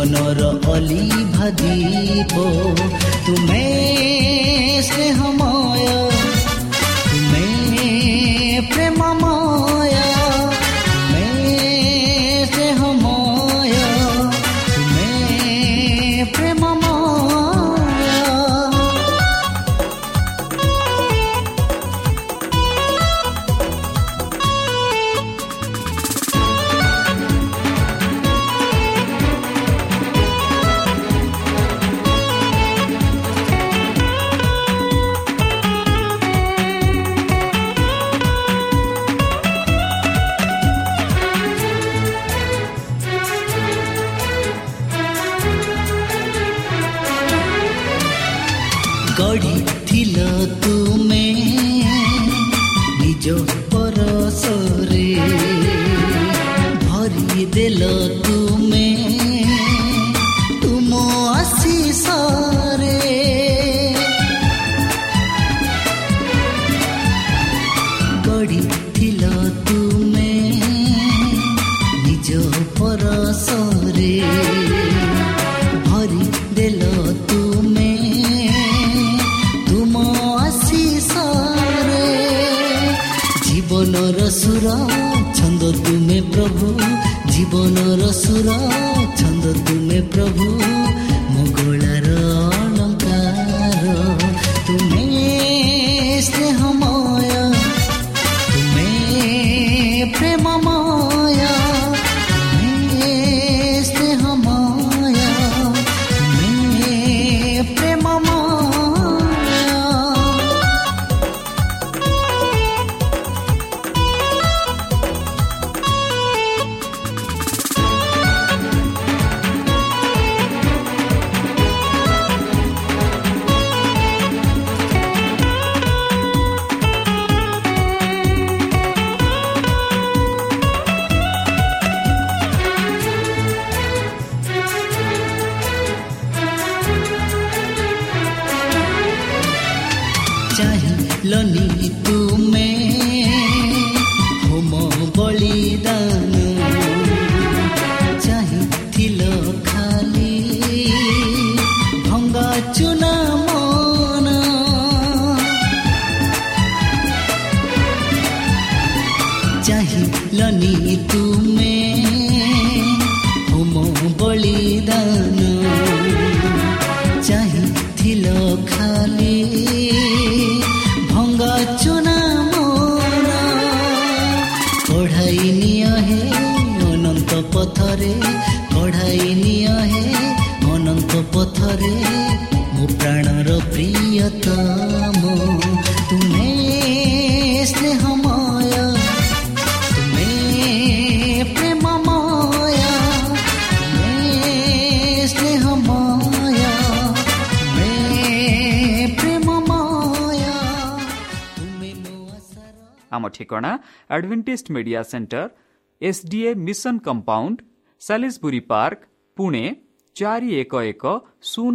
ଜୀବନର ଅଲିଭା ଦୀପ ତୁମେ ସ୍ନେହମୟ दिलों शामो तुम्हें स्नेह माया तुम्हें प्रेम माया तुम्हें आम ठेकना Adventist Media Centre SDA mission compound Salisbury Park Pune ଚାରି ଏକ ଏକ ଶୂନ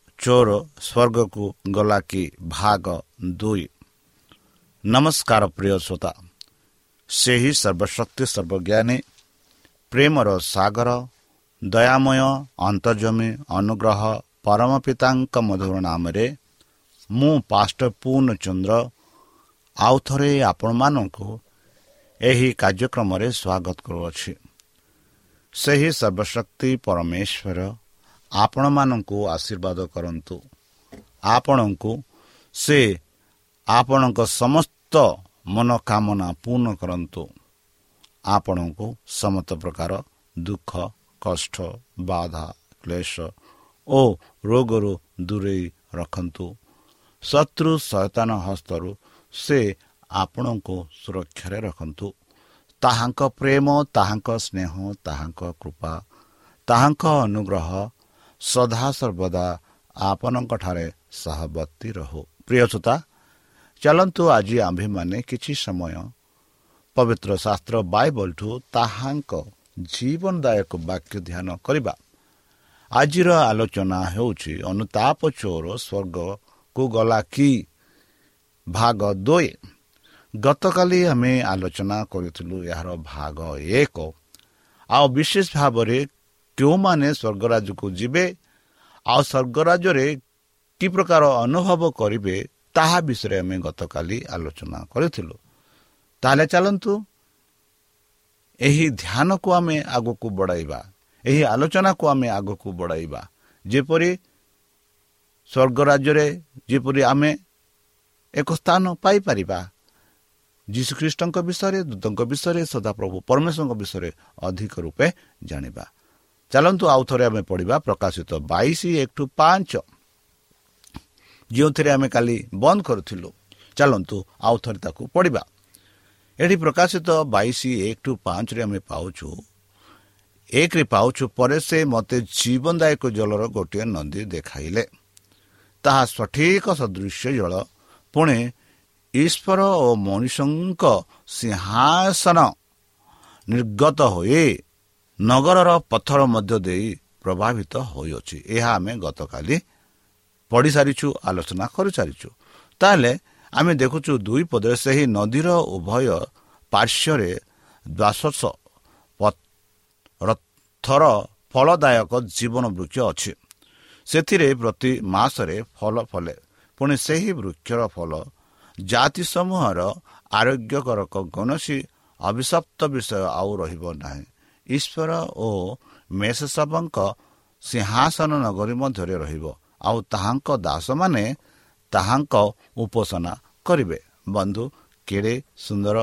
ଚୋର ସ୍ୱର୍ଗକୁ ଗଲା କି ଭାଗ ଦୁଇ। ନମସ୍କାର ପ୍ରିୟ ଶ୍ରୋତା। ସେହି ସର୍ବଶକ୍ତି ସର୍ବଜ୍ଞାନୀ ପ୍ରେମର ସାଗର ଦୟାମୟ ଅନ୍ତର୍ଜମୀ ଅନୁଗ୍ରହ ପରମ ପିତାଙ୍କ ମଧୁର ନାମରେ ମୁଁ ପାଷ୍ଟ ପୂର୍ଣ୍ଣଚନ୍ଦ୍ର ଆଉ ଥରେ ଆପଣମାନଙ୍କୁ ଏହି କାର୍ଯ୍ୟକ୍ରମରେ ସ୍ୱାଗତ କରୁଅଛି। ସେହି ସର୍ବଶକ୍ତି ପରମେଶ୍ୱର ଆପଣମାନଙ୍କୁ ଆଶୀର୍ବାଦ କରନ୍ତୁ। ଆପଣଙ୍କୁ ସେ ଆପଣଙ୍କ ସମସ୍ତ ମନୋକାମନା ପୂର୍ଣ୍ଣ କରନ୍ତୁ। ଆପଣଙ୍କୁ ସମସ୍ତ ପ୍ରକାର ଦୁଃଖ କଷ୍ଟ ବାଧା କ୍ଲେଶ ଓ ରୋଗରୁ ଦୂରେଇ ରଖନ୍ତୁ। ଶତ୍ରୁ ସୟତାନ ହସ୍ତରୁ ସେ ଆପଣଙ୍କୁ ସୁରକ୍ଷାରେ ରଖନ୍ତୁ। ତାହାଙ୍କ ପ୍ରେମ ତାହାଙ୍କ ସ୍ନେହ ତାହାଙ୍କ କୃପା ତାହାଙ୍କ ଅନୁଗ୍ରହ ସଦାସର୍ବଦା ଆପଣଙ୍କଠାରେ ସହବର୍ତ୍ତୀ ରହୁ। ପ୍ରିୟସୋତା ଚାଲନ୍ତୁ ଆଜି ଆମ୍ଭେମାନେ କିଛି ସମୟ ପବିତ୍ର ଶାସ୍ତ୍ର ବାଇବଲଠୁ ତାହାଙ୍କ ଜୀବନଦାୟକ ବାକ୍ୟ ଧ୍ୟାନ କରିବା। ଆଜିର ଆଲୋଚନା ହେଉଛି ଅନୁତାପ ଚୋର ସ୍ୱର୍ଗକୁ ଗଲା କି? ଭାଗ ଦୁଇ। ଗତକାଲି ଆମେ ଆଲୋଚନା କରିଥିଲୁ ଏହାର ଭାଗ ଏକ। ଆଉ ବିଶେଷ ଭାବରେ କେଉଁମାନେ ସ୍ୱର୍ଗରାଜକୁ ଯିବେ ଆଉ ସ୍ୱର୍ଗରାଜରେ କି ପ୍ରକାର ଅନୁଭବ କରିବେ ତାହା ବିଷୟରେ ଆମେ ଗତକାଲି ଆଲୋଚନା କରିଥିଲୁ। ତାହେଲେ ଚାଲନ୍ତୁ ଏହି ଧ୍ୟାନକୁ ଆମେ ଆଗକୁ ବଢ଼ାଇବା ଏହି ଆଲୋଚନାକୁ ଆମେ ଆଗକୁ ବଢ଼ାଇବା। ଯେପରି ସ୍ୱର୍ଗରାଜ୍ୟରେ ଯେପରି ଆମେ ଏକ ସ୍ଥାନ ପାଇପାରିବା ଯୀଶୁଖ୍ରୀଷ୍ଟଙ୍କ ବିଷୟରେ ଦୂତଙ୍କ ବିଷୟରେ ସଦାପ୍ରଭୁ ପରମେଶ୍ୱରଙ୍କ ବିଷୟରେ ଅଧିକ ରୂପେ ଜାଣିବା। ଚାଲନ୍ତୁ ଆଉ ଥରେ ଆମେ ପଢ଼ିବା ପ୍ରକାଶିତ ବାଇଶ ଏକ ଟୁ ପାଞ୍ଚ। ଯେଉଁଥିରେ ଆମେ କାଲି ବନ୍ଦ କରୁଥିଲୁ। ଚାଲନ୍ତୁ ଆଉ ଥରେ ତାକୁ ପଢ଼ିବା। ଏଠି ପ୍ରକାଶିତ ବାଇଶ ଏକ ଟୁ ପାଞ୍ଚରେ ଆମେ ପାଉଛୁ ଏକରେ ପାଉଛୁ ପରେ ସେ ମୋତେ ଜୀବନଦାୟକ ଜଳର ଗୋଟିଏ ନଦୀ ଦେଖାଇଲେ। ତାହା ସଠିକ ସଦୃଶ୍ୟ ଜଳ ପୁଣି ଈଶ୍ୱର ଓ ମଣିଷଙ୍କ ସିଂହାସନ ନିର୍ଗତ ହୋଇ ନଗରର ପଥର ମଧ୍ୟ ଦେଇ ପ୍ରଭାବିତ ହୋଇଅଛି। ଏହା ଆମେ ଗତକାଲି ପଢ଼ିସାରିଛୁ ଆଲୋଚନା କରିସାରିଛୁ। ତାହେଲେ ଆମେ ଦେଖୁଛୁ ଦୁଇ ପଦରେ ସେହି ନଦୀର ଉଭୟ ପାର୍ଶ୍ୱରେ ଦ୍ୱାଦଶ ରଥର ଫଳଦାୟକ ଜୀବନ ବୃକ୍ଷ ଅଛି। ସେଥିରେ ପ୍ରତି ମାସରେ ଫଳ ଫଲେ ପୁଣି ସେହି ବୃକ୍ଷର ଫଳ ଜାତି ସମୂହର ଆରୋଗ୍ୟକର କୌଣସି ଅଭିଶପ୍ତ ବିଷୟ ଆଉ ରହିବ ନାହିଁ। ଈଶ୍ୱର ଓ ମେଷସବଙ୍କ ସିଂହାସନ ନଗରୀ ମଧ୍ୟରେ ରହିବ। ଆଉ ତାହାଙ୍କ ଦାସମାନେ ତାହାଙ୍କ ଉପାସନା କରିବେ। ବନ୍ଧୁ କେଡ଼େ ସୁନ୍ଦର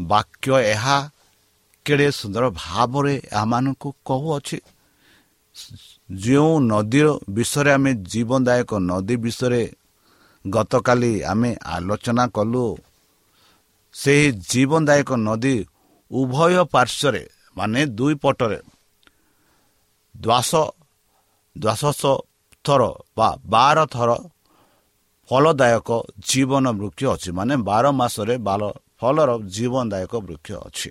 ବାକ୍ୟ ଏହା। କେଡ଼େ ସୁନ୍ଦର ଭାବରେ ଏମାନଙ୍କୁ କହୁଅଛି। ଯେଉଁ ନଦୀର ବିଷୟରେ ଆମେ ଜୀବନଦାୟକ ନଦୀ ବିଷୟରେ ଗତକାଲି ଆମେ ଆଲୋଚନା କଲୁ ସେହି ଜୀବନଦାୟକ ନଦୀ ଉଭୟ ପାର୍ଶ୍ୱରେ ମାନେ ଦୁଇ ପଟରେ। ଦ୍ୱାସ ଦ୍ୱାଦଶ ଥର ବା ବାର ଥର ଫଳଦାୟକ ଜୀବନ ବୃକ୍ଷ ଅଛି। ମାନେ ବାର ମାସରେ ବାର ଫଳର ଜୀବନଦାୟକ ବୃକ୍ଷ ଅଛି।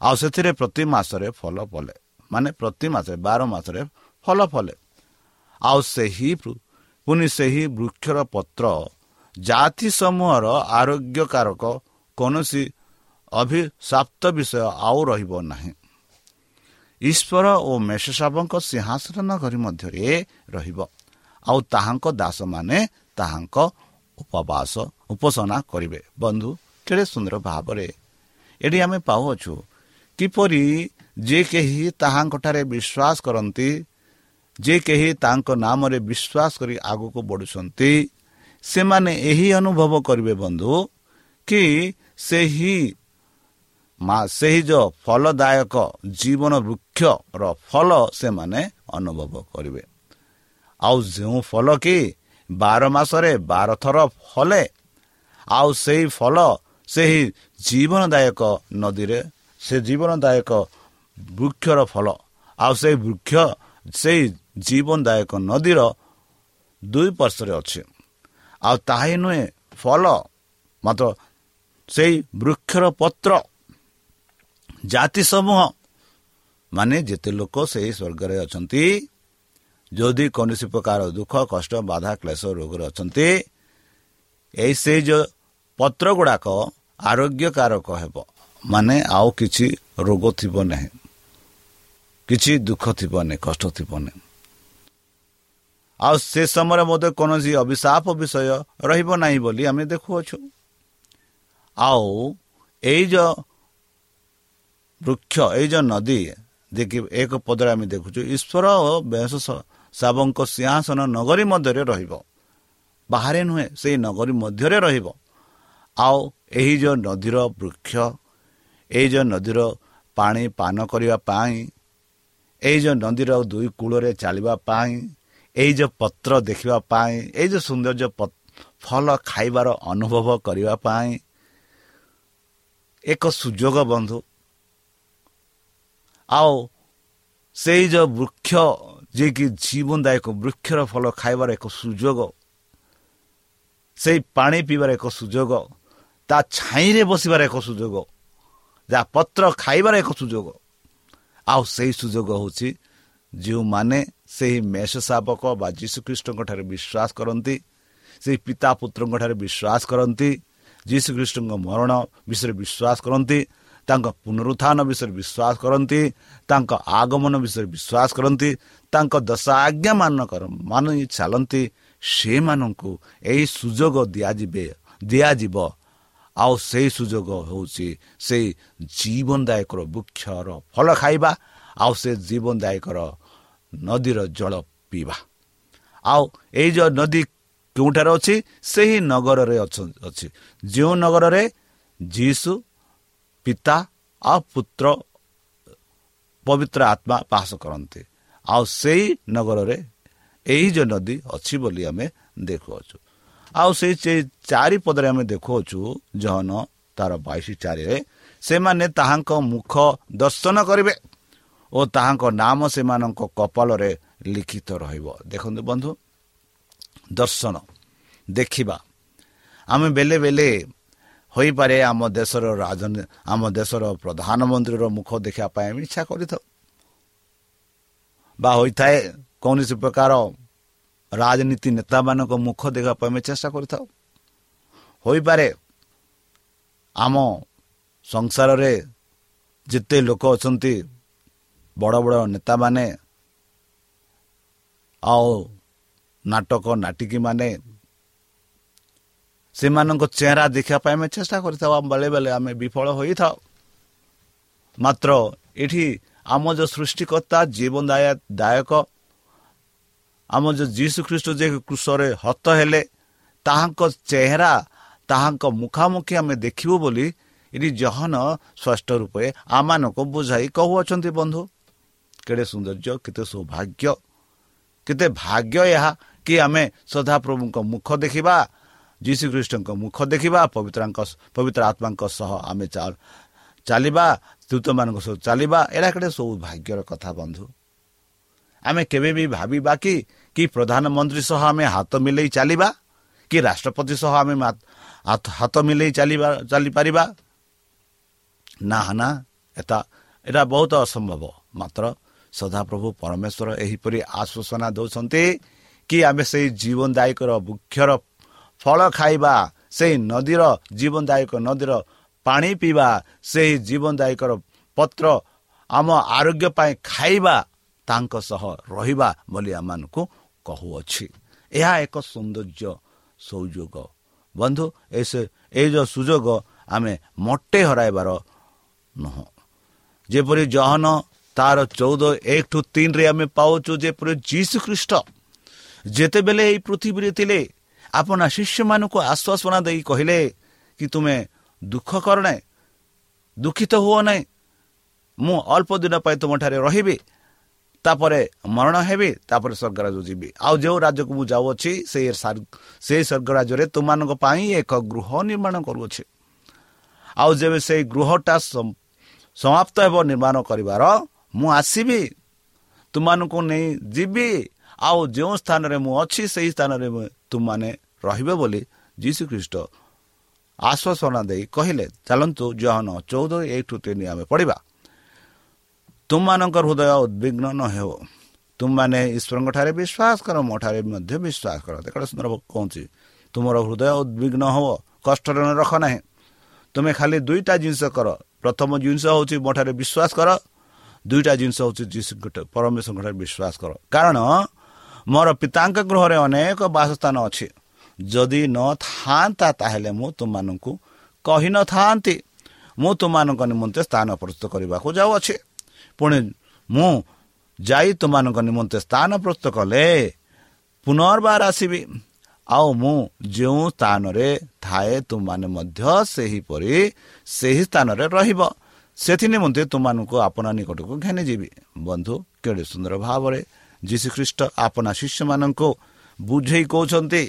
ଆଉ ସେଥିରେ ପ୍ରତି ମାସରେ ଫଳ ଫଲେ ମାନେ ପ୍ରତି ମାସରେ ବାର ମାସରେ ଫଳ ଫଲେ ଆଉ ସେହି ପୁଣି ସେହି ବୃକ୍ଷର ପତ୍ର ଜାତି ସମୂହର ଆରୋଗ୍ୟକାରକ କୌଣସି ଅଭିଶାପ୍ତ ବିଷୟ ଆଉ ରହିବ ନାହିଁ। ଈଶ୍ୱର ଓ ମେଷସାବଙ୍କ ସିଂହାସନ ଘର ମଧ୍ୟରେ ରହିବ। ଆଉ ତାହାଙ୍କ ଦାସମାନେ ତାହାଙ୍କ ଉପବାସ ଉପାସନା କରିବେ। ବନ୍ଧୁ କେଡ଼େ ସୁନ୍ଦର ଭାବରେ ଏଠି ଆମେ ପାଉଅଛୁ। କିପରି ଯେ କେହି ତାହାଙ୍କଠାରେ ବିଶ୍ୱାସ କରନ୍ତି ଯେ କେହି ତାଙ୍କ ନାମରେ ବିଶ୍ୱାସ କରି ଆଗକୁ ବଢ଼ୁଛନ୍ତି ସେମାନେ ଏହି ଅନୁଭବ କରିବେ ବନ୍ଧୁ କି ସେହି ସେହି ଯେଉଁ ଫଳଦାୟକ ଜୀବନ ବୃକ୍ଷର ଫଳ ସେମାନେ ଅନୁଭବ କରିବେ। ଆଉ ଯେଉଁ ଫଳ କି ବାର ମାସରେ ବାର ଥର ଫଳେ ଆଉ ସେହି ଫଳ ସେହି ଜୀବନଦାୟକ ନଦୀରେ ସେ ଜୀବନଦାୟକ ବୃକ୍ଷର ଫଳ ଆଉ ସେଇ ବୃକ୍ଷ ସେଇ ଜୀବନଦାୟକ ନଦୀର ଦୁଇ ପାର୍ଶ୍ୱରେ ଅଛି। ଆଉ ତାହା ନୁହେଁ ଫଳ ମାତ୍ର ସେଇ ବୃକ୍ଷର ପତ୍ର ଜାତି ସମୂହ ମାନେ ଯେତେ ଲୋକ ସେହି ସ୍ୱର୍ଗରେ ଅଛନ୍ତି ଯଦି କୌଣସି ପ୍ରକାର ଦୁଃଖ କଷ୍ଟ ବାଧା କ୍ଲେଶ ରୋଗରେ ଅଛନ୍ତି ଏଇ ସେଇ ଯେଉଁ ପତ୍ର ଗୁଡ଼ାକ ଆରୋଗ୍ୟକାରକ ହେବ। ମାନେ ଆଉ କିଛି ରୋଗ ଥିବ ନାହିଁ। କିଛି ଦୁଃଖ ଥିବ ନାହିଁ କଷ୍ଟ ଥିବ ନାହିଁ। ଆଉ ସେ ସମୟରେ ମଧ୍ୟ କୌଣସି ଅଭିଶାପ ବିଷୟ ରହିବ ନାହିଁ ବୋଲି ଆମେ ଦେଖୁଅଛୁ। ଆଉ ଏଇ ଯେଉଁ ବୃକ୍ଷ ଏଇ ଯେଉଁ ନଦୀ ଦେଖି ଏକ ପଦରେ ଆମେ ଦେଖୁଛୁ ଈଶ୍ୱର ଓ ବେଶ ଶାବଙ୍କ ସିଂହାସନ ନଗରୀ ମଧ୍ୟରେ ରହିବ। ବାହାରେ ନୁହେଁ ସେଇ ନଗରୀ ମଧ୍ୟରେ ରହିବ। ଆଉ ଏହି ଯେଉଁ ନଦୀର ବୃକ୍ଷ ଏଇ ଯେଉଁ ନଦୀର ପାଣି ପାନ କରିବା ପାଇଁ ଏଇ ଯେଉଁ ନଦୀର ଦୁଇ କୂଳରେ ଚାଲିବା ପାଇଁ ଏଇ ଯେଉଁ ପତ୍ର ଦେଖିବା ପାଇଁ ଏଇ ଯେଉଁ ସୌନ୍ଦର୍ଯ୍ୟ ଫଳ ଖାଇବାର ଅନୁଭବ କରିବା ପାଇଁ ଏକ ସୁଯୋଗ ବନ୍ଧୁ ଆଉ ସେଇ ଯେଉଁ ବୃକ୍ଷ ଯିଏକି ଜୀବନଦାୟକ ବୃକ୍ଷର ଫଳ ଖାଇବାର ଏକ ସୁଯୋଗ ସେଇ ପାଣି ପିଇବାର ଏକ ସୁଯୋଗ ତା ଛାଇଁରେ ବସିବାର ଏକ ସୁଯୋଗ ଯାହା ପତ୍ର ଖାଇବାର ଏକ ସୁଯୋଗ ଆଉ ସେଇ ସୁଯୋଗ ହେଉଛି ଯେଉଁମାନେ ସେହି ମେଷ ଶାବକ ବା ଯୀଶୁଖ୍ରୀଷ୍ଟଙ୍କ ଠାରେ ବିଶ୍ୱାସ କରନ୍ତି ସେହି ପିତା ପୁତ୍ରଙ୍କ ଠାରେ ବିଶ୍ୱାସ କରନ୍ତି ଯୀଶୁଖ୍ରୀଷ୍ଟଙ୍କ ମରଣ ବିଷୟରେ ବିଶ୍ୱାସ କରନ୍ତି ତାଙ୍କ ପୁନରୁତ୍ଥାନ ବିଷୟରେ ବିଶ୍ୱାସ କରନ୍ତି ତାଙ୍କ ଆଗମନ ବିଷୟରେ ବିଶ୍ୱାସ କରନ୍ତି ତାଙ୍କ ଦଶ ଆଜ୍ଞା ମାନଙ୍କର ମାନ ଚାଲନ୍ତି ସେମାନଙ୍କୁ ଏହି ସୁଯୋଗ ଦିଆଯିବେ ଦିଆଯିବ। ଆଉ ସେଇ ସୁଯୋଗ ହେଉଛି ସେଇ ଜୀବନଦାୟକର ବୃକ୍ଷର ଫଳ ଖାଇବା ଆଉ ସେ ଜୀବନଦାୟକର ନଦୀର ଜଳ ପିଇବା। ଆଉ ଏଇ ଯେଉଁ ନଦୀ କେଉଁଠାରେ ଅଛି? ସେହି ନଗରରେ ଅଛି। ଯେଉଁ ନଗରରେ? ଯୀଶୁ ପିତା ଆଉ ପୁତ୍ର ପବିତ୍ର ଆତ୍ମା ବାସ କରନ୍ତି ଆଉ ସେଇ ନଗରରେ ଏହି ଯେଉଁ ନଦୀ ଅଛି ବୋଲି ଆମେ ଦେଖୁଅଛୁ ଆଉ ସେଇ ଚାରି ପଦରେ ଆମେ ଦେଖୁଅଛୁ ଜହନ ତାର ବାଇଶ ଚାରିରେ ସେମାନେ ତାହାଙ୍କ ମୁଖ ଦର୍ଶନ କରିବେ ଓ ତାହାଙ୍କ ନାମ ସେମାନଙ୍କ କପାଳରେ ଲିଖିତ ରହିବ। ଦେଖନ୍ତୁ ବନ୍ଧୁ ଦର୍ଶନ ଦେଖିବା। ଆମେ ବେଲେ ବେଲେ ହୋଇପାରେ ଆମ ଦେଶର ରାଜନୀ ଆମ ଦେଶର ପ୍ରଧାନମନ୍ତ୍ରୀର ମୁଖ ଦେଖିବା ପାଇଁ ଆମେ ଇଚ୍ଛା କରିଥାଉ। ବା ହୋଇଥାଏ କୌଣସି ପ୍ରକାର ରାଜନୀତି ନେତାମାନଙ୍କ ମୁଖ ଦେଖିବା ପାଇଁ ଆମେ ଚେଷ୍ଟା କରିଥାଉ। ହୋଇପାରେ ଆମ ସଂସାରରେ ଯେତେ ଲୋକ ଅଛନ୍ତି ବଡ଼ ବଡ଼ ନେତାମାନେ ଆଉ ନାଟକ ନାଟିକୀମାନେ ସେମାନଙ୍କ ଚେହେରା ଦେଖିବା ପାଇଁ ଆମେ ଚେଷ୍ଟା କରିଥାଉ ବେଳେ ବେଳେ ଆମେ ବିଫଳ ହୋଇଥାଉ। ମାତ୍ର ଏଠି ଆମ ଯେଉଁ ସୃଷ୍ଟିକର୍ତ୍ତା ଜୀବନ ଦାୟକ ଆମ ଯେଉଁ ଯୀଶୁ ଖ୍ରୀଷ୍ଟ ଯେ କୃଷରେ ହତ ହେଲେ ତାହାଙ୍କ ଚେହେରା ତାହାଙ୍କ ମୁଖାମୁଖି ଆମେ ଦେଖିବୁ ବୋଲି ଏଠି ଜହନ ସ୍ପଷ୍ଟ ରୂପେ ଆମମାନଙ୍କୁ ବୁଝାଇ କହୁଅଛନ୍ତି ବନ୍ଧୁ। କେଡ଼େ ସୌନ୍ଦର୍ଯ୍ୟ କେତେ ସୌଭାଗ୍ୟ କେତେ ଭାଗ୍ୟ ଏହା କି ଆମେ ସଦାପ୍ରଭୁଙ୍କ ମୁଖ ଦେଖିବା ଯୀଶୁଖ୍ରୀଷ୍ଟଙ୍କ ମୁଖ ଦେଖିବା ପବିତ୍ରଙ୍କ ପବିତ୍ର ଆତ୍ମାଙ୍କ ସହ ଆମେ ଚାଲିବା ଦୂତମାନଙ୍କ ସହ ଚାଲିବା ଏଇଟା କେଡ଼େ ସବୁ ଭାଗ୍ୟର କଥା ବନ୍ଧୁ। ଆମେ କେବେ ବି ଭାବିବା କି କି ପ୍ରଧାନମନ୍ତ୍ରୀ ସହ ଆମେ ହାତ ମିଲେଇ ଚାଲିବା କି ରାଷ୍ଟ୍ରପତି ସହ ଆମେ ହାତ ମିଲେଇ ଚାଲିବା ଚାଲିପାରିବା? ନା ନା ଏଟା ଏଇଟା ବହୁତ ଅସମ୍ଭବ। ମାତ୍ର ସଦାପ୍ରଭୁ ପରମେଶ୍ୱର ଏହିପରି ଆଶ୍ୱାସନା ଦେଉଛନ୍ତି କି ଆମେ ସେଇ ଜୀବନଦାୟକର ବୃକ୍ଷର ଫଳ ଖାଇବା ସେଇ ନଦୀର ଜୀବନଦାୟକ ନଦୀର ପାଣି ପିଇବା ସେହି ଜୀବନଦାୟକର ପତ୍ର ଆମ ଆରୋଗ୍ୟ ପାଇଁ ଖାଇବା ତାଙ୍କ ସହ ରହିବା ବୋଲି ଆମମାନଙ୍କୁ କହୁଅଛି। ଏହା ଏକ ସୌନ୍ଦର୍ଯ୍ୟ ସୁଯୋଗ। ବନ୍ଧୁ ଏଇ ଯେଉଁ ସୁଯୋଗ ଆମେ ମୋଟେ ହରାଇବାର ନୁହଁ। ଯେପରି ଜହନ ତାର ଚଉଦ ଏକ ଠୁ ତିନିରେ ଆମେ ପାଉଛୁ ଯେପରି ଯୀଶୁ ଖ୍ରୀଷ୍ଟ ଯେତେବେଳେ ଏଇ ପୃଥିବୀରେ ଥିଲେ ଆପଣ ଶିଷ୍ୟମାନଙ୍କୁ ଆଶ୍ୱାସନା ଦେଇ କହିଲେ କି ତୁମେ ଦୁଃଖ କର ନାହିଁ ଦୁଃଖିତ ହୁଅ ନାହିଁ ମୁଁ ଅଳ୍ପ ଦିନ ପାଇଁ ତୁମଠାରେ ରହିବି ତାପରେ ମରଣ ହେବି ତାପରେ ସ୍ୱର୍ଗରାଜ ଯିବି। ଆଉ ଯେଉଁ ରାଜ୍ୟକୁ ମୁଁ ଯାଉଅଛି ସେଇ ସେଇ ସ୍ୱର୍ଗ ରାଜ୍ୟରେ ତୁମମାନଙ୍କ ପାଇଁ ଏକ ଗୃହ ନିର୍ମାଣ କରୁଅଛି। ଆଉ ଯେବେ ସେଇ ଗୃହଟା ସମାପ୍ତ ହେବ ନିର୍ମାଣ କରିବାର ମୁଁ ଆସିବି ତୁମମାନଙ୍କୁ ନେଇ ଯିବି। ଆଉ ଯେଉଁ ସ୍ଥାନରେ ମୁଁ ଅଛି ସେହି ସ୍ଥାନରେ ତୁମମାନେ ରହିବେ ବୋଲି ଯୀଶୁ ଖ୍ରୀଷ୍ଟ ଆଶ୍ୱାସନା ଦେଇ କହିଲେ ଚାଲନ୍ତୁ ଜହନ ଚଉଦ ଏଇଠୁ ତିନି ଆମେ ପଢ଼ିବା। ତୁମମାନଙ୍କର ହୃଦୟ ଉଦ୍ବିଗ୍ନ ନ ହେଉ। ତୁମମାନେ ଈଶ୍ୱରଙ୍କ ଠାରେ ବିଶ୍ୱାସ କର ମୋ ଠାରେ ମଧ୍ୟ ବିଶ୍ୱାସ କର। ଦେଖ ସୁନ୍ଦର କହୁଛି ତୁମର ହୃଦୟ ଉଦ୍ବିଗ୍ନ ହେବ କଷ୍ଟରେ ରଖ ନାହିଁ। ତୁମେ ଖାଲି ଦୁଇଟା ଜିନିଷ କର। ପ୍ରଥମ ଜିନିଷ ହେଉଛି ମୋ ଠାରେ ବିଶ୍ୱାସ କର। ଦୁଇଟା ଜିନିଷ ହେଉଛି ପରମେଶ୍ୱରଙ୍କଠାରେ ବିଶ୍ୱାସ କର। କାରଣ ମୋର ପିତାଙ୍କ ଗୃହରେ ଅନେକ ବାସସ୍ଥାନ ଅଛି। ଯଦି ନଥାନ୍ତା ତାହେଲେ ମୁଁ ତୁମମାନଙ୍କୁ କହିନଥାନ୍ତି। ମୁଁ ତୁମମାନଙ୍କ ନିମନ୍ତେ ସ୍ଥାନ ପ୍ରସ୍ତୁତ କରିବାକୁ ଯାଉଅଛି। ପୁଣି ମୁଁ ଯାଇ ତୁମମାନଙ୍କ ନିମନ୍ତେ ସ୍ଥାନ ପ୍ରସ୍ତୁତ କଲେ ପୁନର୍ବାର ଆସିବି। ଆଉ ମୁଁ ଯେଉଁ ସ୍ଥାନରେ ଥାଏ ତୁମମାନେ ମଧ୍ୟ ସେହିପରି ସେହି ସ୍ଥାନରେ ରହିବ। ସେଥି ନିମନ୍ତେ ତୁମମାନଙ୍କୁ ଆପଣା ନିକଟକୁ ଘେନିଯିବି ବନ୍ଧୁ କେଡ଼େ ସୁନ୍ଦର ଭାବରେ ଯୀଶୁଖ୍ରୀଷ୍ଟ ଆପଣା ଶିଷ୍ୟମାନଙ୍କୁ ବୁଝେଇ କହୁଛନ୍ତି।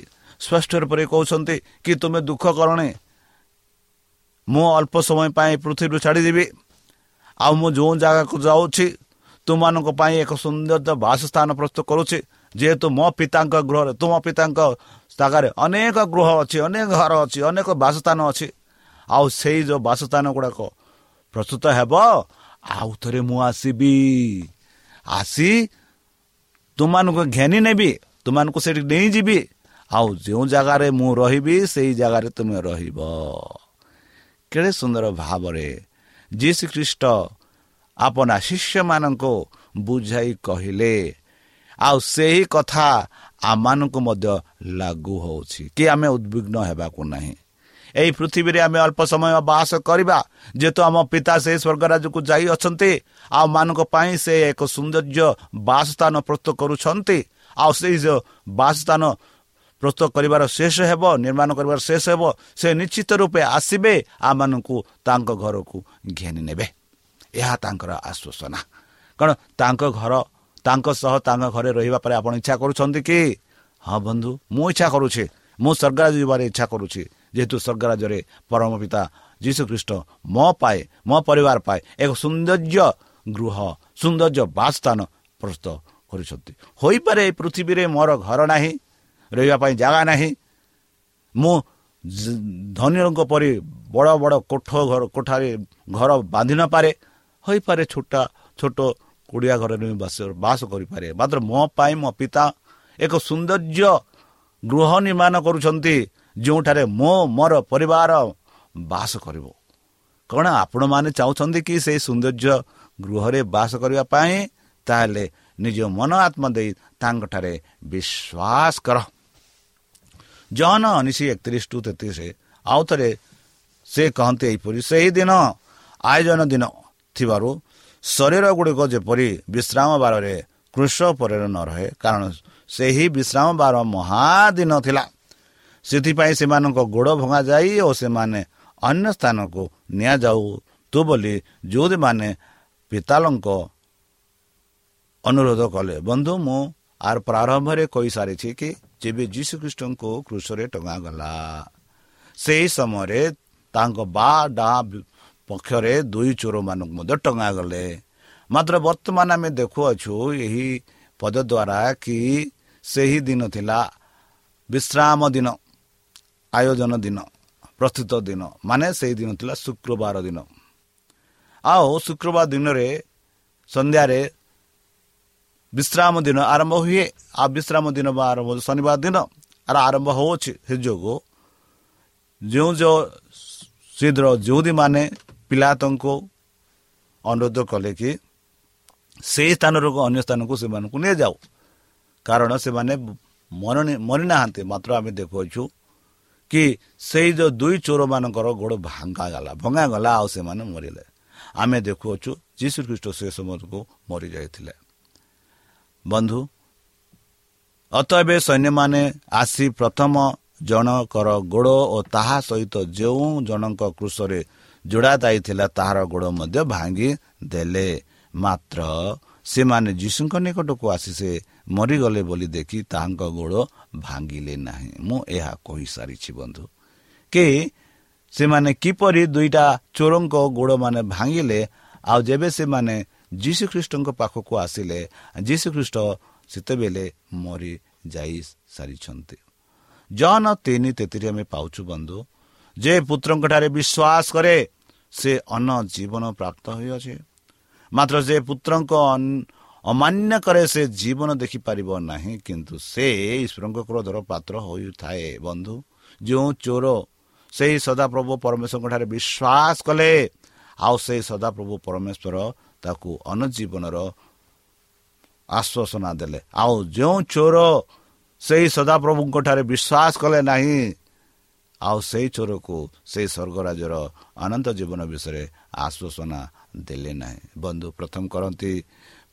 ସ୍ପଷ୍ଟ ରୂପରେ କହୁଛନ୍ତି କି ତୁମେ ଦୁଃଖ କରଣେ ମୁଁ ଅଳ୍ପ ସମୟ ପାଇଁ ପୃଥିବୀରୁ ଛାଡ଼ିଦେବି। ଆଉ ମୁଁ ଯେଉଁ ଜାଗାକୁ ଯାଉଛି ତୁମମାନଙ୍କ ପାଇଁ ଏକ ସୁନ୍ଦର ବାସସ୍ଥାନ ପ୍ରସ୍ତୁତ କରୁଛି। ଯେହେତୁ ମୋ ପିତାଙ୍କ ଗୃହରେ ତୁମ ପିତାଙ୍କ ଜାଗାରେ ଅନେକ ଗୃହ ଅଛି ଅନେକ ଘର ଅଛି ଅନେକ ବାସସ୍ଥାନ ଅଛି। ଆଉ ସେଇ ଯେଉଁ ବାସସ୍ଥାନ ଗୁଡ଼ାକ ପ୍ରସ୍ତୁତ ହେବ ଆଉ ଥରେ ମୁଁ ଆସିବି। ଆସି ତୁମମାନଙ୍କୁ ଘେନି ନେବି ତୁମମାନଙ୍କୁ ସେଠି ନେଇଯିବି। ଆଉ ଯେଉଁ ଜାଗାରେ ମୁଁ ରହିବି ସେଇ ଜାଗାରେ ତୁମେ ରହିବ। କେଡ଼େ ସୁନ୍ଦର ଭାବରେ ଯୀଶୁ ଖ୍ରୀଷ୍ଟ ଆପଣା ଶିଷ୍ୟମାନଙ୍କୁ ବୁଝାଇ କହିଲେ। ଆଉ ସେହି କଥା ଆମମାନଙ୍କୁ ମଧ୍ୟ ଲାଗୁ ହେଉଛି କି ଆମେ ଉଦ୍ବିଗ୍ନ ହେବାକୁ ନାହିଁ। ଏହି ପୃଥିବୀରେ ଆମେ ଅଳ୍ପ ସମୟ ବାସ କରିବା ଯେହେତୁ ଆମ ପିତା ସେହି ସ୍ୱର୍ଗରାଜକୁ ଯାଇ ଅଛନ୍ତି ଆଉ ମାନଙ୍କ ପାଇଁ ସେ ଏକ ସୌନ୍ଦର୍ଯ୍ୟ ବାସସ୍ଥାନ ପ୍ରସ୍ତୁତ କରୁଛନ୍ତି ଆଉ ସେହି ଯେଉଁ ବାସସ୍ଥାନ ପ୍ରସ୍ତୁତ କରିବାର ଶେଷ ହେବ ନିର୍ମାଣ କରିବାର ଶେଷ ହେବ ସେ ନିଶ୍ଚିତ ରୂପେ ଆସିବେ ଆମମାନଙ୍କୁ ତାଙ୍କ ଘରକୁ ଘେନି ନେବେ। ଏହା ତାଙ୍କର ଆଶ୍ୱାସନା କ'ଣ ତାଙ୍କ ଘର ତାଙ୍କ ସହ ତାଙ୍କ ଘରେ ରହିବା ପରେ ଆପଣ ଇଚ୍ଛା କରୁଛନ୍ତି କି? ହଁ ବନ୍ଧୁ ମୁଁ ଇଚ୍ଛା କରୁଛି। ମୁଁ ସ୍ୱର୍ଗରାଜ ଯିବାରେ ଇଚ୍ଛା କରୁଛି। ଯେହେତୁ ସ୍ୱର୍ଗରାଜରେ ପରମ ପିତା ଯୀଶୁଖ୍ରୀଷ୍ଟ ମୋ ପାଏ ମୋ ପରିବାର ପାଏ ଏକ ସୌନ୍ଦର୍ଯ୍ୟ ଗୃହ ସୌନ୍ଦର୍ଯ୍ୟ ବାସସ୍ଥାନ ପ୍ରସ୍ତୁତ କରୁଛନ୍ତି। ହୋଇପାରେ ଏହି ପୃଥିବୀରେ ମୋର ଘର ନାହିଁ ରହିବା ପାଇଁ ଜାଗା ନାହିଁ। ମୁଁ ଧନୀଙ୍କ ପରି ବଡ଼ ବଡ଼ କୋଠ ଘର କୋଠାରେ ଘର ବାନ୍ଧି ନପାରେ ହୋଇପାରେ ଛୋଟ ଛୋଟ କୁଡ଼ିଆ ଘରରେ ବାସ ବାସ କରିପାରେ। ମାତ୍ର ମୋ ପାଇଁ ମୋ ପିତା ଏକ ସୌନ୍ଦର୍ଯ୍ୟ ଗୃହ ନିର୍ମାଣ କରୁଛନ୍ତି ଯେଉଁଠାରେ ମୋ ମୋର ପରିବାର ବାସ କରିବ। କ'ଣ ଆପଣମାନେ ଚାହୁଁଛନ୍ତି କି ସେଇ ସୌନ୍ଦର୍ଯ୍ୟ ଗୃହରେ ବାସ କରିବା ପାଇଁ? ତାହେଲେ ନିଜ ମନ ଆତ୍ମା ଦେଇ ତାଙ୍କଠାରେ ବିଶ୍ୱାସ କର। ଜନ ଉଣେଇଶ ଏକତିରିଶ ଟୁ ତେତିଶ ଆଉ ଥରେ ସେ କହନ୍ତି ଏହିପରି ସେହିଦିନ ଆୟୋଜନ ଦିନ ଥିବାରୁ ଶରୀର ଗୁଡ଼ିକ ଯେପରି ବିଶ୍ରାମ ବାରରେ କୃଷ ପରେ ନ ରହେ କାରଣ ସେହି ବିଶ୍ରାମ ବାର ମହାଦିନ ଥିଲା ସେଥିପାଇଁ ସେମାନଙ୍କ ଗୋଡ଼ ଭଙ୍ଗାଯାଇ ଓ ସେମାନେ ଅନ୍ୟ ସ୍ଥାନକୁ ନିଆଯାଉ ତୁ ବୋଲି ଯେଉଁମାନେ ପିତାଲଙ୍କ ଅନୁରୋଧ କଲେ ବନ୍ଧୁ ମୁଁ ଆର ପ୍ରାରମ୍ଭରେ କହିସାରିଛି କି ଯେବେ ଯୀଶୁଖ୍ରୀଷ୍ଟଙ୍କୁ କୃଷରେ ଟଙ୍ଗାଗଲା ସେହି ସମୟରେ ତାଙ୍କ ବା ଡା ପକ୍ଷରେ ଦୁଇ ଚୋରମାନଙ୍କୁ ମଧ୍ୟ ଟଙ୍ଗାଗଲେ। ମାତ୍ର ବର୍ତ୍ତମାନ ଆମେ ଦେଖୁଅଛୁ ଏହି ପଦ ଦ୍ୱାରା କି ସେହି ଦିନ ଥିଲା ବିଶ୍ରାମ ଦିନ ଆୟୋଜନ ଦିନ ପ୍ରସ୍ତୁତ ଦିନ ମାନେ ସେହି ଦିନ ଥିଲା ଶୁକ୍ରବାର ଦିନ। ଆଉ ଶୁକ୍ରବାର ଦିନରେ ସନ୍ଧ୍ୟାରେ ବିଶ୍ରାମ ଦିନ ଆରମ୍ଭ ହୁଏ ଆଉ ବିଶ୍ରାମ ଦିନ ବା ଆରମ୍ଭ ଶନିବାର ଦିନ ଆର ଆରମ୍ଭ ହେଉଅଛି ସେ ଯୋଗୁଁ ଯେଉଁ ଯେଉଁ ଶୀଘ୍ର ଯେଉଁଦୀମାନେ ପିଲାତଙ୍କୁ ଅନୁରୋଧ କଲେ କି ସେହି ସ୍ଥାନରୁ ଅନ୍ୟ ସ୍ଥାନକୁ ସେମାନଙ୍କୁ ନିଆଯାଉ କାରଣ ସେମାନେ ମରିନାହାନ୍ତି ମାତ୍ର ଆମେ ଦେଖୁଅଛୁ କି ସେଇ ଯେଉଁ ଦୁଇ ଚୋରମାନଙ୍କର ଗୋଡ଼ ଭାଙ୍ଗାଗଲା ଭଙ୍ଗାଗଲା ଆଉ ସେମାନେ ମରିଲେ ଆମେ ଦେଖୁଅଛୁ ଯୀଶୁ ଖ୍ରୀଷ୍ଟ ସେ ସମୟକୁ ମରିଯାଇଥିଲେ ବନ୍ଧୁ ଅତ ଏବେ ସୈନ୍ୟମାନେ ଆସି ପ୍ରଥମ ଜଣକର ଗୋଡ଼ ଓ ତାହା ସହିତ ଯେଉଁ ଜଣଙ୍କ କୃଷରେ ଯୋଡ଼ା ଯାଇଥିଲା ତାହାର ଗୋଡ଼ ମଧ୍ୟ ଭାଙ୍ଗି ଦେଲେ। ମାତ୍ର ସେମାନେ ଯୀଶୁଙ୍କ ନିକଟକୁ ଆସି ସେ ମରିଗଲେ ବୋଲି ଦେଖି ତାହାଙ୍କ ଗୋଡ଼ ଭାଙ୍ଗିଲେ ନାହିଁ। ମୁଁ ଏହା କହିସାରିଛି ବନ୍ଧୁ। କି ସେମାନେ କିପରି ଦୁଇଟା ଚୋରଙ୍କ ଗୋଡ଼ମାନେ ଭାଙ୍ଗିଲେ ଆଉ ଯେବେ ସେମାନେ ଯୀଶୁଖ୍ରୀଷ୍ଟଙ୍କ ପାଖକୁ ଆସିଲେ ଯୀଶୁଖ୍ରୀଷ୍ଟ ସେତେବେଳେ ମରି ଯାଇ ସାରିଛନ୍ତି ଜନ ତିନି ତେତିରେ ଆମେ ପାଉଛୁ ବନ୍ଧୁ ଯେ ପୁତ୍ରଙ୍କଠାରେ ବିଶ୍ୱାସ କରେ ସେ ଅନ୍ନ ଜୀବନ ପ୍ରାପ୍ତ ହୋଇଅଛି ମାତ୍ର ସେ ପୁତ୍ରଙ୍କ ଅମାନ୍ୟ କରେ ସେ ଜୀବନ ଦେଖିପାରିବ ନାହିଁ କିନ୍ତୁ ସେ ଈଶ୍ୱରଙ୍କ କ୍ରୋଧର ପାତ୍ର ହୋଇଥାଏ ବନ୍ଧୁ ଯେଉଁ ଚୋର ସେହି ସଦାପ୍ରଭୁ ପରମେଶ୍ୱରଙ୍କଠାରେ ବିଶ୍ୱାସ କଲେ ଆଉ ସେହି ସଦାପ୍ରଭୁ ପରମେଶ୍ୱର ତାକୁ ଅନୁଜୀବନର ଆଶ୍ୱାସନା ଦେଲେ। ଆଉ ଯେଉଁ ଚୋର ସେହି ସଦାପ୍ରଭୁଙ୍କଠାରେ ବିଶ୍ୱାସ କଲେ ନାହିଁ ଆଉ ସେହି ଚୋରକୁ ସେହି ସ୍ୱର୍ଗରାଜର ଅନନ୍ତ ଜୀବନ ବିଷୟରେ ଆଶ୍ୱାସନା ଦେଲେ ନାହିଁ। ବନ୍ଧୁ ପ୍ରଥମ କରନ୍ତି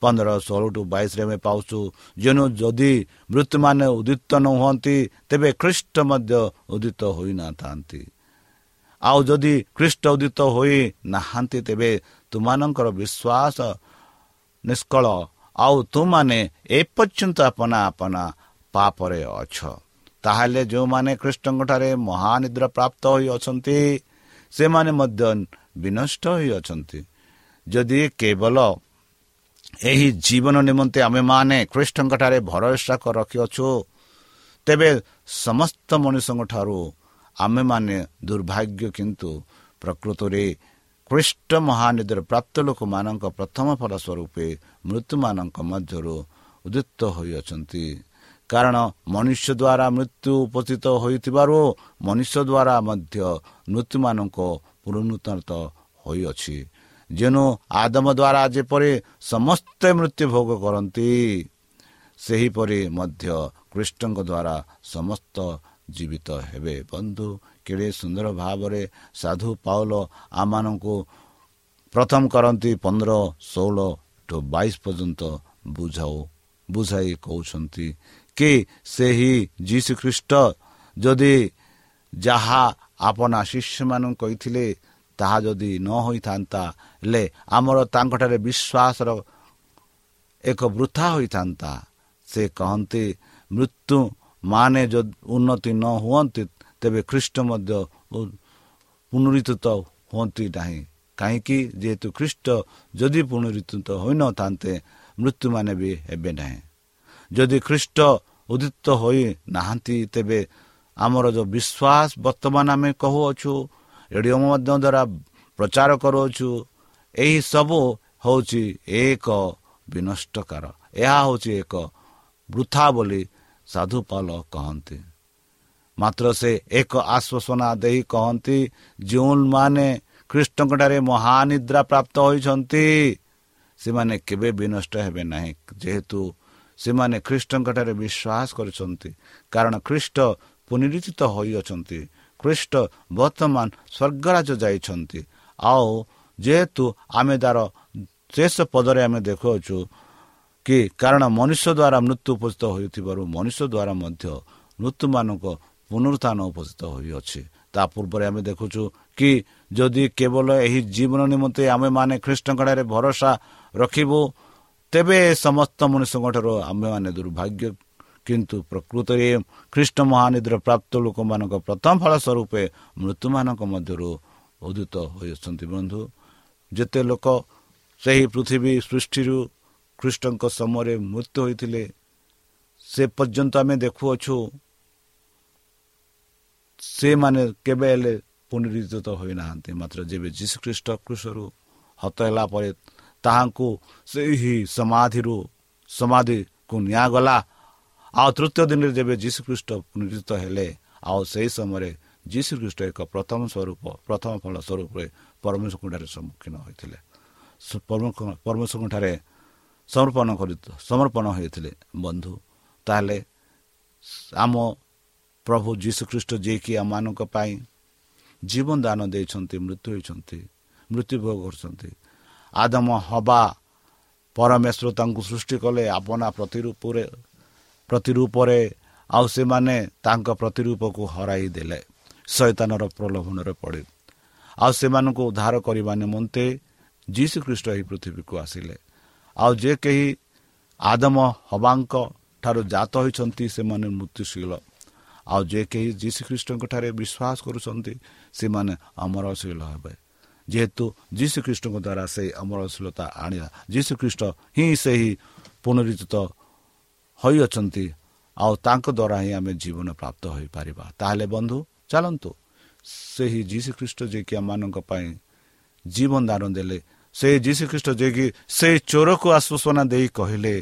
ପନ୍ଦର ଷୋହଳ ଟୁ ବାଇଶରେ ଆମେ ପାଉଛୁ ଯେଣୁ ଯଦି ମୃତ୍ୟୁମାନେ ଉଦିତ ନ ହୁଅନ୍ତି ତେବେ ଖ୍ରୀଷ୍ଟ ମଧ୍ୟ ଉଦିତ ହୋଇନଥାନ୍ତି। ଆଉ ଯଦି ଖ୍ରୀଷ୍ଟ ଉଦିତ ହୋଇ ନାହାନ୍ତି ତେବେ ତୁମାନଙ୍କର ବିଶ୍ୱାସ ନିଷ୍କଳ। ଆଉ ତୁମାନେ ଏପର୍ଯ୍ୟନ୍ତ ଆପନା ଆପନା ପାପରେ ଅଛ। ତାହେଲେ ଯେଉଁମାନେ ଖ୍ରୀଷ୍ଟଙ୍କଠାରେ ମହାନିଦ୍ରା ପ୍ରାପ୍ତ ହୋଇଅଛନ୍ତି ସେମାନେ ମଧ୍ୟ ବିନଷ୍ଟ ହୋଇଅଛନ୍ତି ଯଦି କେବଳ ଏହି ଜୀବନ ନିମନ୍ତେ ଆମେମାନେ ଖ୍ରୀଷ୍ଟଙ୍କଠାରେ ଭରସା ରଖିଅଛୁ ତେବେ ସମସ୍ତ ମଣିଷଙ୍କଠାରୁ ଆମେମାନେ ଦୁର୍ଭାଗ୍ୟ କିନ୍ତୁ ପ୍ରକୃତରେ ଖ୍ରୀଷ୍ଟ ମହାନିଧିର ପ୍ରାପ୍ତ ଲୋକମାନଙ୍କ ପ୍ରଥମ ଫଳ ସ୍ୱରୂପେ ମୃତ୍ୟୁମାନଙ୍କ ମଧ୍ୟରୁ ଉଦିତ ହୋଇଅଛନ୍ତି। କାରଣ ମନୁଷ୍ୟ ଦ୍ୱାରା ମୃତ୍ୟୁ ଉପସ୍ଥିତ ହୋଇଥିବାରୁ ମନୁଷ୍ୟ ଦ୍ୱାରା ମଧ୍ୟ ମୃତ୍ୟୁମାନଙ୍କ ପୁନରୁତ ହୋଇଅଛି। ଯେଣୁ ଆଦମ ଦ୍ୱାରା ଯେପରି ସମସ୍ତେ ମୃତ୍ୟୁ ଭୋଗ କରନ୍ତି ସେହିପରି ମଧ୍ୟ କୃଷ୍ଣଙ୍କ ଦ୍ୱାରା ସମସ୍ତ ଜୀବିତ ହେବେ। ବନ୍ଧୁ କେଡ଼େ ସୁନ୍ଦର ଭାବରେ ସାଧୁ ପାଉଲ ଆମମାନଙ୍କୁ ପ୍ରଥମ କରନ୍ତି ପନ୍ଦର ଷୋହଳ ଟୁ ବାଇଶ ପର୍ଯ୍ୟନ୍ତ ବୁଝାଉ ବୁଝାଇ କହୁଛନ୍ତି କି ସେହି ଯୀଶୁ ଖ୍ରୀଷ୍ଟ ଯଦି ଯାହା ଆପଣା ଶିଷ୍ୟମାନଙ୍କୁ କହିଥିଲେ ତାହା ଯଦି ନ ହୋଇଥାନ୍ତା ହେଲେ ଆମର ତାଙ୍କଠାରେ ବିଶ୍ୱାସର ଏକ ବୃଥା ହୋଇଥାନ୍ତା। ସେ କହନ୍ତି ମୃତ୍ୟୁ ମାନେ ଯଦି ଉନ୍ନତି ନ ହୁଅନ୍ତି ତେବେ ଖ୍ରୀଷ୍ଟ ମଧ୍ୟ ପୁନରୁତ ହୁଅନ୍ତି ନାହିଁ କାହିଁକି ଯେହେତୁ ଖ୍ରୀଷ୍ଟ ଯଦି ପୁନରୁତ ହୋଇନଥାନ୍ତେ ମୃତ୍ୟୁମାନେ ବି ହେବେ ନାହିଁ ଯଦି ଖ୍ରୀଷ୍ଟ ଉଦିତ ହୋଇ ନାହାନ୍ତି ତେବେ ଆମର ଯେଉଁ ବିଶ୍ୱାସ ବର୍ତ୍ତମାନ ଆମେ କହୁଅଛୁ ରେଡ଼ିଓ ମଧ୍ୟ ଦ୍ୱାରା ପ୍ରଚାର କରୁଅଛୁ ଏହିସବୁ ହେଉଛି ଏକ ବିନଷ୍ଟକାର ଏହା ହେଉଛି ଏକ ବୃଥା ବୋଲି ସାଧୁପାଲ କହନ୍ତି ମାତ୍ର ସେ ଏକ ଆଶ୍ୱାସନା ଦେଇ କହନ୍ତି ଯେଉଁମାନେ ଖ୍ରୀଷ୍ଟଙ୍କଠାରେ ମହାନିଦ୍ରା ପ୍ରାପ୍ତ ହୋଇଛନ୍ତି ସେମାନେ କେବେ ବିନଷ୍ଟ ହେବେ ନାହିଁ ଯେହେତୁ ସେମାନେ ଖ୍ରୀଷ୍ଟଙ୍କଠାରେ ବିଶ୍ୱାସ କରିଛନ୍ତି କାରଣ ଖ୍ରୀଷ୍ଟ ପୁନରୁଚିତ ହୋଇଅଛନ୍ତି ଖ୍ରୀଷ୍ଟ ବର୍ତ୍ତମାନ ସ୍ୱର୍ଗରାଜ ଯାଇଛନ୍ତି ଆଉ ଯେହେତୁ ଆମେ ତାର ଶେଷ ପଦରେ ଆମେ ଦେଖୁଅଛୁ କି କାରଣ ମନୁଷ୍ୟ ଦ୍ୱାରା ମୃତ୍ୟୁ ଉପସ୍ଥିତ ହୋଇଥିବାରୁ ମନୁଷ୍ୟ ଦ୍ୱାରା ମଧ୍ୟ ମୃତ୍ୟୁମାନଙ୍କ ପୁନରୁତ୍ଥାନ ଉପସ୍ଥିତ ହୋଇଅଛି। ତା ପୂର୍ବରେ ଆମେ ଦେଖୁଛୁ କି ଯଦି କେବଳ ଏହି ଜୀବନ ନିମନ୍ତେ ଆମେମାନେ ଖ୍ରୀଷ୍ଟଙ୍କଠାରେ ଭରସା ରଖିବୁ ତେବେ ସମସ୍ତ ମନୁଷ୍ୟଙ୍କଠାରୁ ଆମେମାନେ ଦୁର୍ଭାଗ୍ୟ। କିନ୍ତୁ ପ୍ରକୃତରେ ଖ୍ରୀଷ୍ଟ ମହାନିଧିର ପ୍ରାପ୍ତ ଲୋକମାନଙ୍କ ପ୍ରଥମ ଫଳ ସ୍ୱରୂପେ ମୃତ୍ୟୁମାନଙ୍କ ମଧ୍ୟରୁ ଉଦିତ ହୋଇଅଛନ୍ତି। ବନ୍ଧୁ ଯେତେ ଲୋକ ସେହି ପୃଥିବୀ ସୃଷ୍ଟିରୁ ଖ୍ରୀଷ୍ଟଙ୍କ ସମୟରେ ମୃତ୍ୟୁ ହୋଇଥିଲେ ସେ ପର୍ଯ୍ୟନ୍ତ ଆମେ ଦେଖୁଅଛୁ ସେମାନେ କେବେ ହେଲେ ପୁନରୁଦ୍ଧିତ ହୋଇନାହାନ୍ତି। ମାତ୍ର ଯେବେ ଯୀଶୁଖ୍ରୀଷ୍ଟ କୃଷରୁ ହତ ହେଲା ପରେ ତାହାଙ୍କୁ ସେହି ସମାଧିରୁ ସମାଧିକୁ ନିଆଗଲା। ଆଉ ତୃତୀୟ ଦିନରେ ଯେବେ ଯୀଶୁଖ୍ରୀଷ୍ଟ ପୁନରୁଦ୍ଧିତ ହେଲେ ଆଉ ସେହି ସମୟରେ ଯୀଶୁଖ୍ରୀଷ୍ଟ ଏକ ପ୍ରଥମ ସ୍ୱରୂପ ପ୍ରଥମ ଫଳ ସ୍ୱରୂପରେ ପରମେଶ୍ୱରଙ୍କଠାରେ ସମ୍ମୁଖୀନ ହୋଇଥିଲେ। ପରମେଶ୍ୱରଙ୍କଠାରେ ସମର୍ପଣ କରି ସମର୍ପଣ ହୋଇଥିଲେ ବନ୍ଧୁ। ତାହେଲେ ଆମ ପ୍ରଭୁ ଯୀଶୁଖ୍ରୀଷ୍ଟ ଯିଏକି ଆମମାନଙ୍କ ପାଇଁ ଜୀବନ ଦାନ ଦେଇଛନ୍ତି ମୃତ୍ୟୁ ହୋଇଛନ୍ତି ମୃତ୍ୟୁଭୋଗ କରୁଛନ୍ତି ଆଦମ ହବା ପରମେଶ୍ୱର ତାଙ୍କୁ ସୃଷ୍ଟି କଲେ ଆପଣା ପ୍ରତିରୂପରେ ପ୍ରତିରୂପରେ ଆଉ ସେମାନେ ତାଙ୍କ ପ୍ରତିରୂପକୁ ହରାଇ ଦେଲେ ଶୈତାନର ପ୍ରଲୋଭନରେ ପଡ଼େ। ଆଉ ସେମାନଙ୍କୁ ଉଦ୍ଧାର କରିବା ନିମନ୍ତେ ଯୀଶୁଖ୍ରୀଷ୍ଟ ଏହି ପୃଥିବୀକୁ ଆସିଲେ। ଆଉ ଯେ କେହି ଆଦମ ହବାଙ୍କ ଠାରୁ ଜାତ ହୋଇଛନ୍ତି ସେମାନେ ମୃତ୍ୟୁଶୀଳ। ଆଉ ଯେ କେହି ଯୀଶୁଖ୍ରୀଷ୍ଟଙ୍କଠାରେ ବିଶ୍ୱାସ କରୁଛନ୍ତି ସେମାନେ ଅମରଶୀଳ ହେବେ। ଯେହେତୁ ଯୀଶୁଖ୍ରୀଷ୍ଟଙ୍କ ଦ୍ୱାରା ସେହି ଅମରଶୀଳତା ଆଣିଲା ଯୀଶୁଖ୍ରୀଷ୍ଟ ହିଁ ସେହି ପୁନରୁଚିତ ହୋଇଅଛନ୍ତି। ଆଉ ତାଙ୍କ ଦ୍ୱାରା ହିଁ ଆମେ ଜୀବନ ପ୍ରାପ୍ତ ହୋଇପାରିବା। ତାହେଲେ ବନ୍ଧୁ ଚାଲନ୍ତୁ। ସେହି ଯୀଶୁଖ୍ରୀଷ୍ଟ ଯିଏକି ଆମମାନଙ୍କ ପାଇଁ ଜୀବନ ଦାନ ଦେଲେ ସେହି ଯୀଶୁଖ୍ରୀଷ୍ଟ ଯିଏକି ସେହି ଚୋରକୁ ଆଶ୍ୱାସନା ଦେଇ କହିଲେ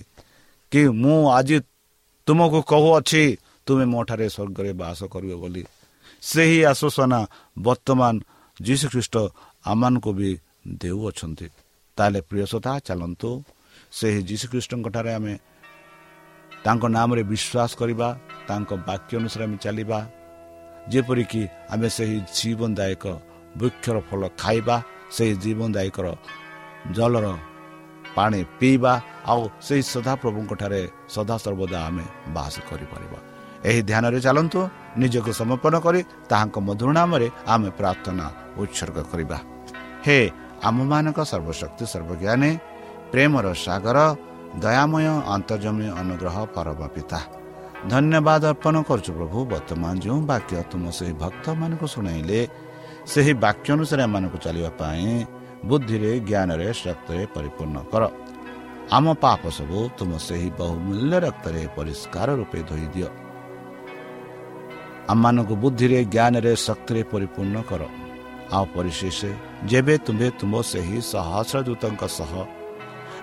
କି ମୁଁ ଆଜି ତୁମକୁ କହୁଅଛି ତୁମେ ମୋ ଠାରେ ସ୍ୱର୍ଗରେ ବାସ କରିବ ବୋଲି। ସେହି ଆଶ୍ୱାସନା ବର୍ତ୍ତମାନ ଯୀଶୁଖ୍ରୀଷ୍ଟ ଆମମାନଙ୍କୁ ବି ଦେଉଅଛନ୍ତି। ତାହେଲେ ପ୍ରିୟସତା ଚାଲନ୍ତୁ। ସେହି ଯୀଶୁଖ୍ରୀଷ୍ଟଙ୍କଠାରେ ଆମେ ତାଙ୍କ ନାମରେ ବିଶ୍ୱାସ କରିବା ତାଙ୍କ ବାକ୍ୟ ଅନୁସାରେ ଆମେ ଚାଲିବା। ଯେପରିକି ଆମେ ସେହି ଜୀବନଦାୟକ ବୃକ୍ଷର ଫଳ ଖାଇବା ସେହି ଜୀବନଦାୟକର ଜଳର ପାଣି ପିଇବା ଆଉ ସେହି ସଦାପ୍ରଭୁଙ୍କଠାରେ ସଦାସର୍ବଦା ଆମେ ବାସ କରିପାରିବା। ଏହି ଧ୍ୟାନରେ ଚାଲନ୍ତୁ ନିଜକୁ ସମର୍ପଣ କରି ତାହାଙ୍କ ମଧୁର ନାମରେ ଆମେ ପ୍ରାର୍ଥନା ଉତ୍ସର୍ଗ କରିବା। ହେ ଆମମାନଙ୍କ ସର୍ବଶକ୍ତି ସର୍ବଜ୍ଞାନୀ ପ୍ରେମର ସାଗର ଦୟାମୟ ଅନ୍ତର୍ଜମୀ ଅନୁଗ୍ରହ ପରମ ପିତା। ଧନ୍ୟବାଦ ଅର୍ପଣ କରୁଛୁ ପ୍ରଭୁ ବର୍ତ୍ତମାନ ଯେଉଁ ବାକ୍ୟ ତୁମ ସେହି ଭକ୍ତମାନଙ୍କୁ ଶୁଣାଇଲେ ସେହି ବାକ୍ୟ ଅନୁସାରେ ଏମାନଙ୍କୁ ଚାଲିବା ପାଇଁ ବୁଦ୍ଧିରେ ଜ୍ଞାନରେ ଶକ୍ତିରେ ପରିପୂର୍ଣ୍ଣ କର ଆମ ପାପ ସବୁ ତୁମ ସେହି ବହୁମୂଲ୍ୟ ରକ୍ତରେ ପରିଷ୍କାର ରୂପେ ଧୋଇ ଦିଅ ଆମମାନଙ୍କୁ ବୁଦ୍ଧିରେ ଜ୍ଞାନରେ ଶକ୍ତିରେ ପରିପୂର୍ଣ୍ଣ କର ଆଉ ପରିଶେଷ ଯେବେ ତୁମେ ତୁମ ସେହି ସହସ୍ର ଦୂତଙ୍କ ସହ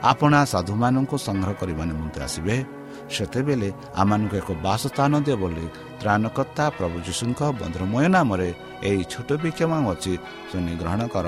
ଆପଣା ସାଧୁମାନଙ୍କୁ ସଂଗ୍ରହ କରିବା ନିମନ୍ତେ ଆସିବେ ସେତେବେଳେ ଆମମାନଙ୍କୁ ଏକ ବାସସ୍ଥାନ ଦିଅ ବୋଲି ତ୍ରାଣକର୍ତ୍ତା ପ୍ରଭୁ ଯୀଶୁଙ୍କ ବନ୍ଦ୍ରମୟ ନାମରେ ଏହି ଛୋଟ ବିକ୍ଷମ ଅଛି ଶୁଣି ଗ୍ରହଣ କର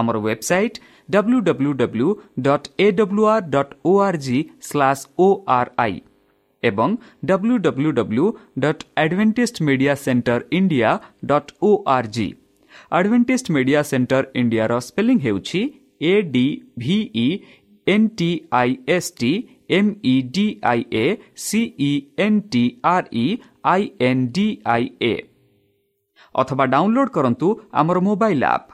ଆମର website W W W dot A W R dot O R G slash O R I ଏବଂ W W W dot Adventist Media Centre India dot O R G Adventist Media Centre ଇଣ୍ଡିଆର spelling ହେଉଛି A D V E N T I S T M E D I A C E N T R E I N D I A ଅଥବା download କରନ୍ତୁ ଆମର mobile app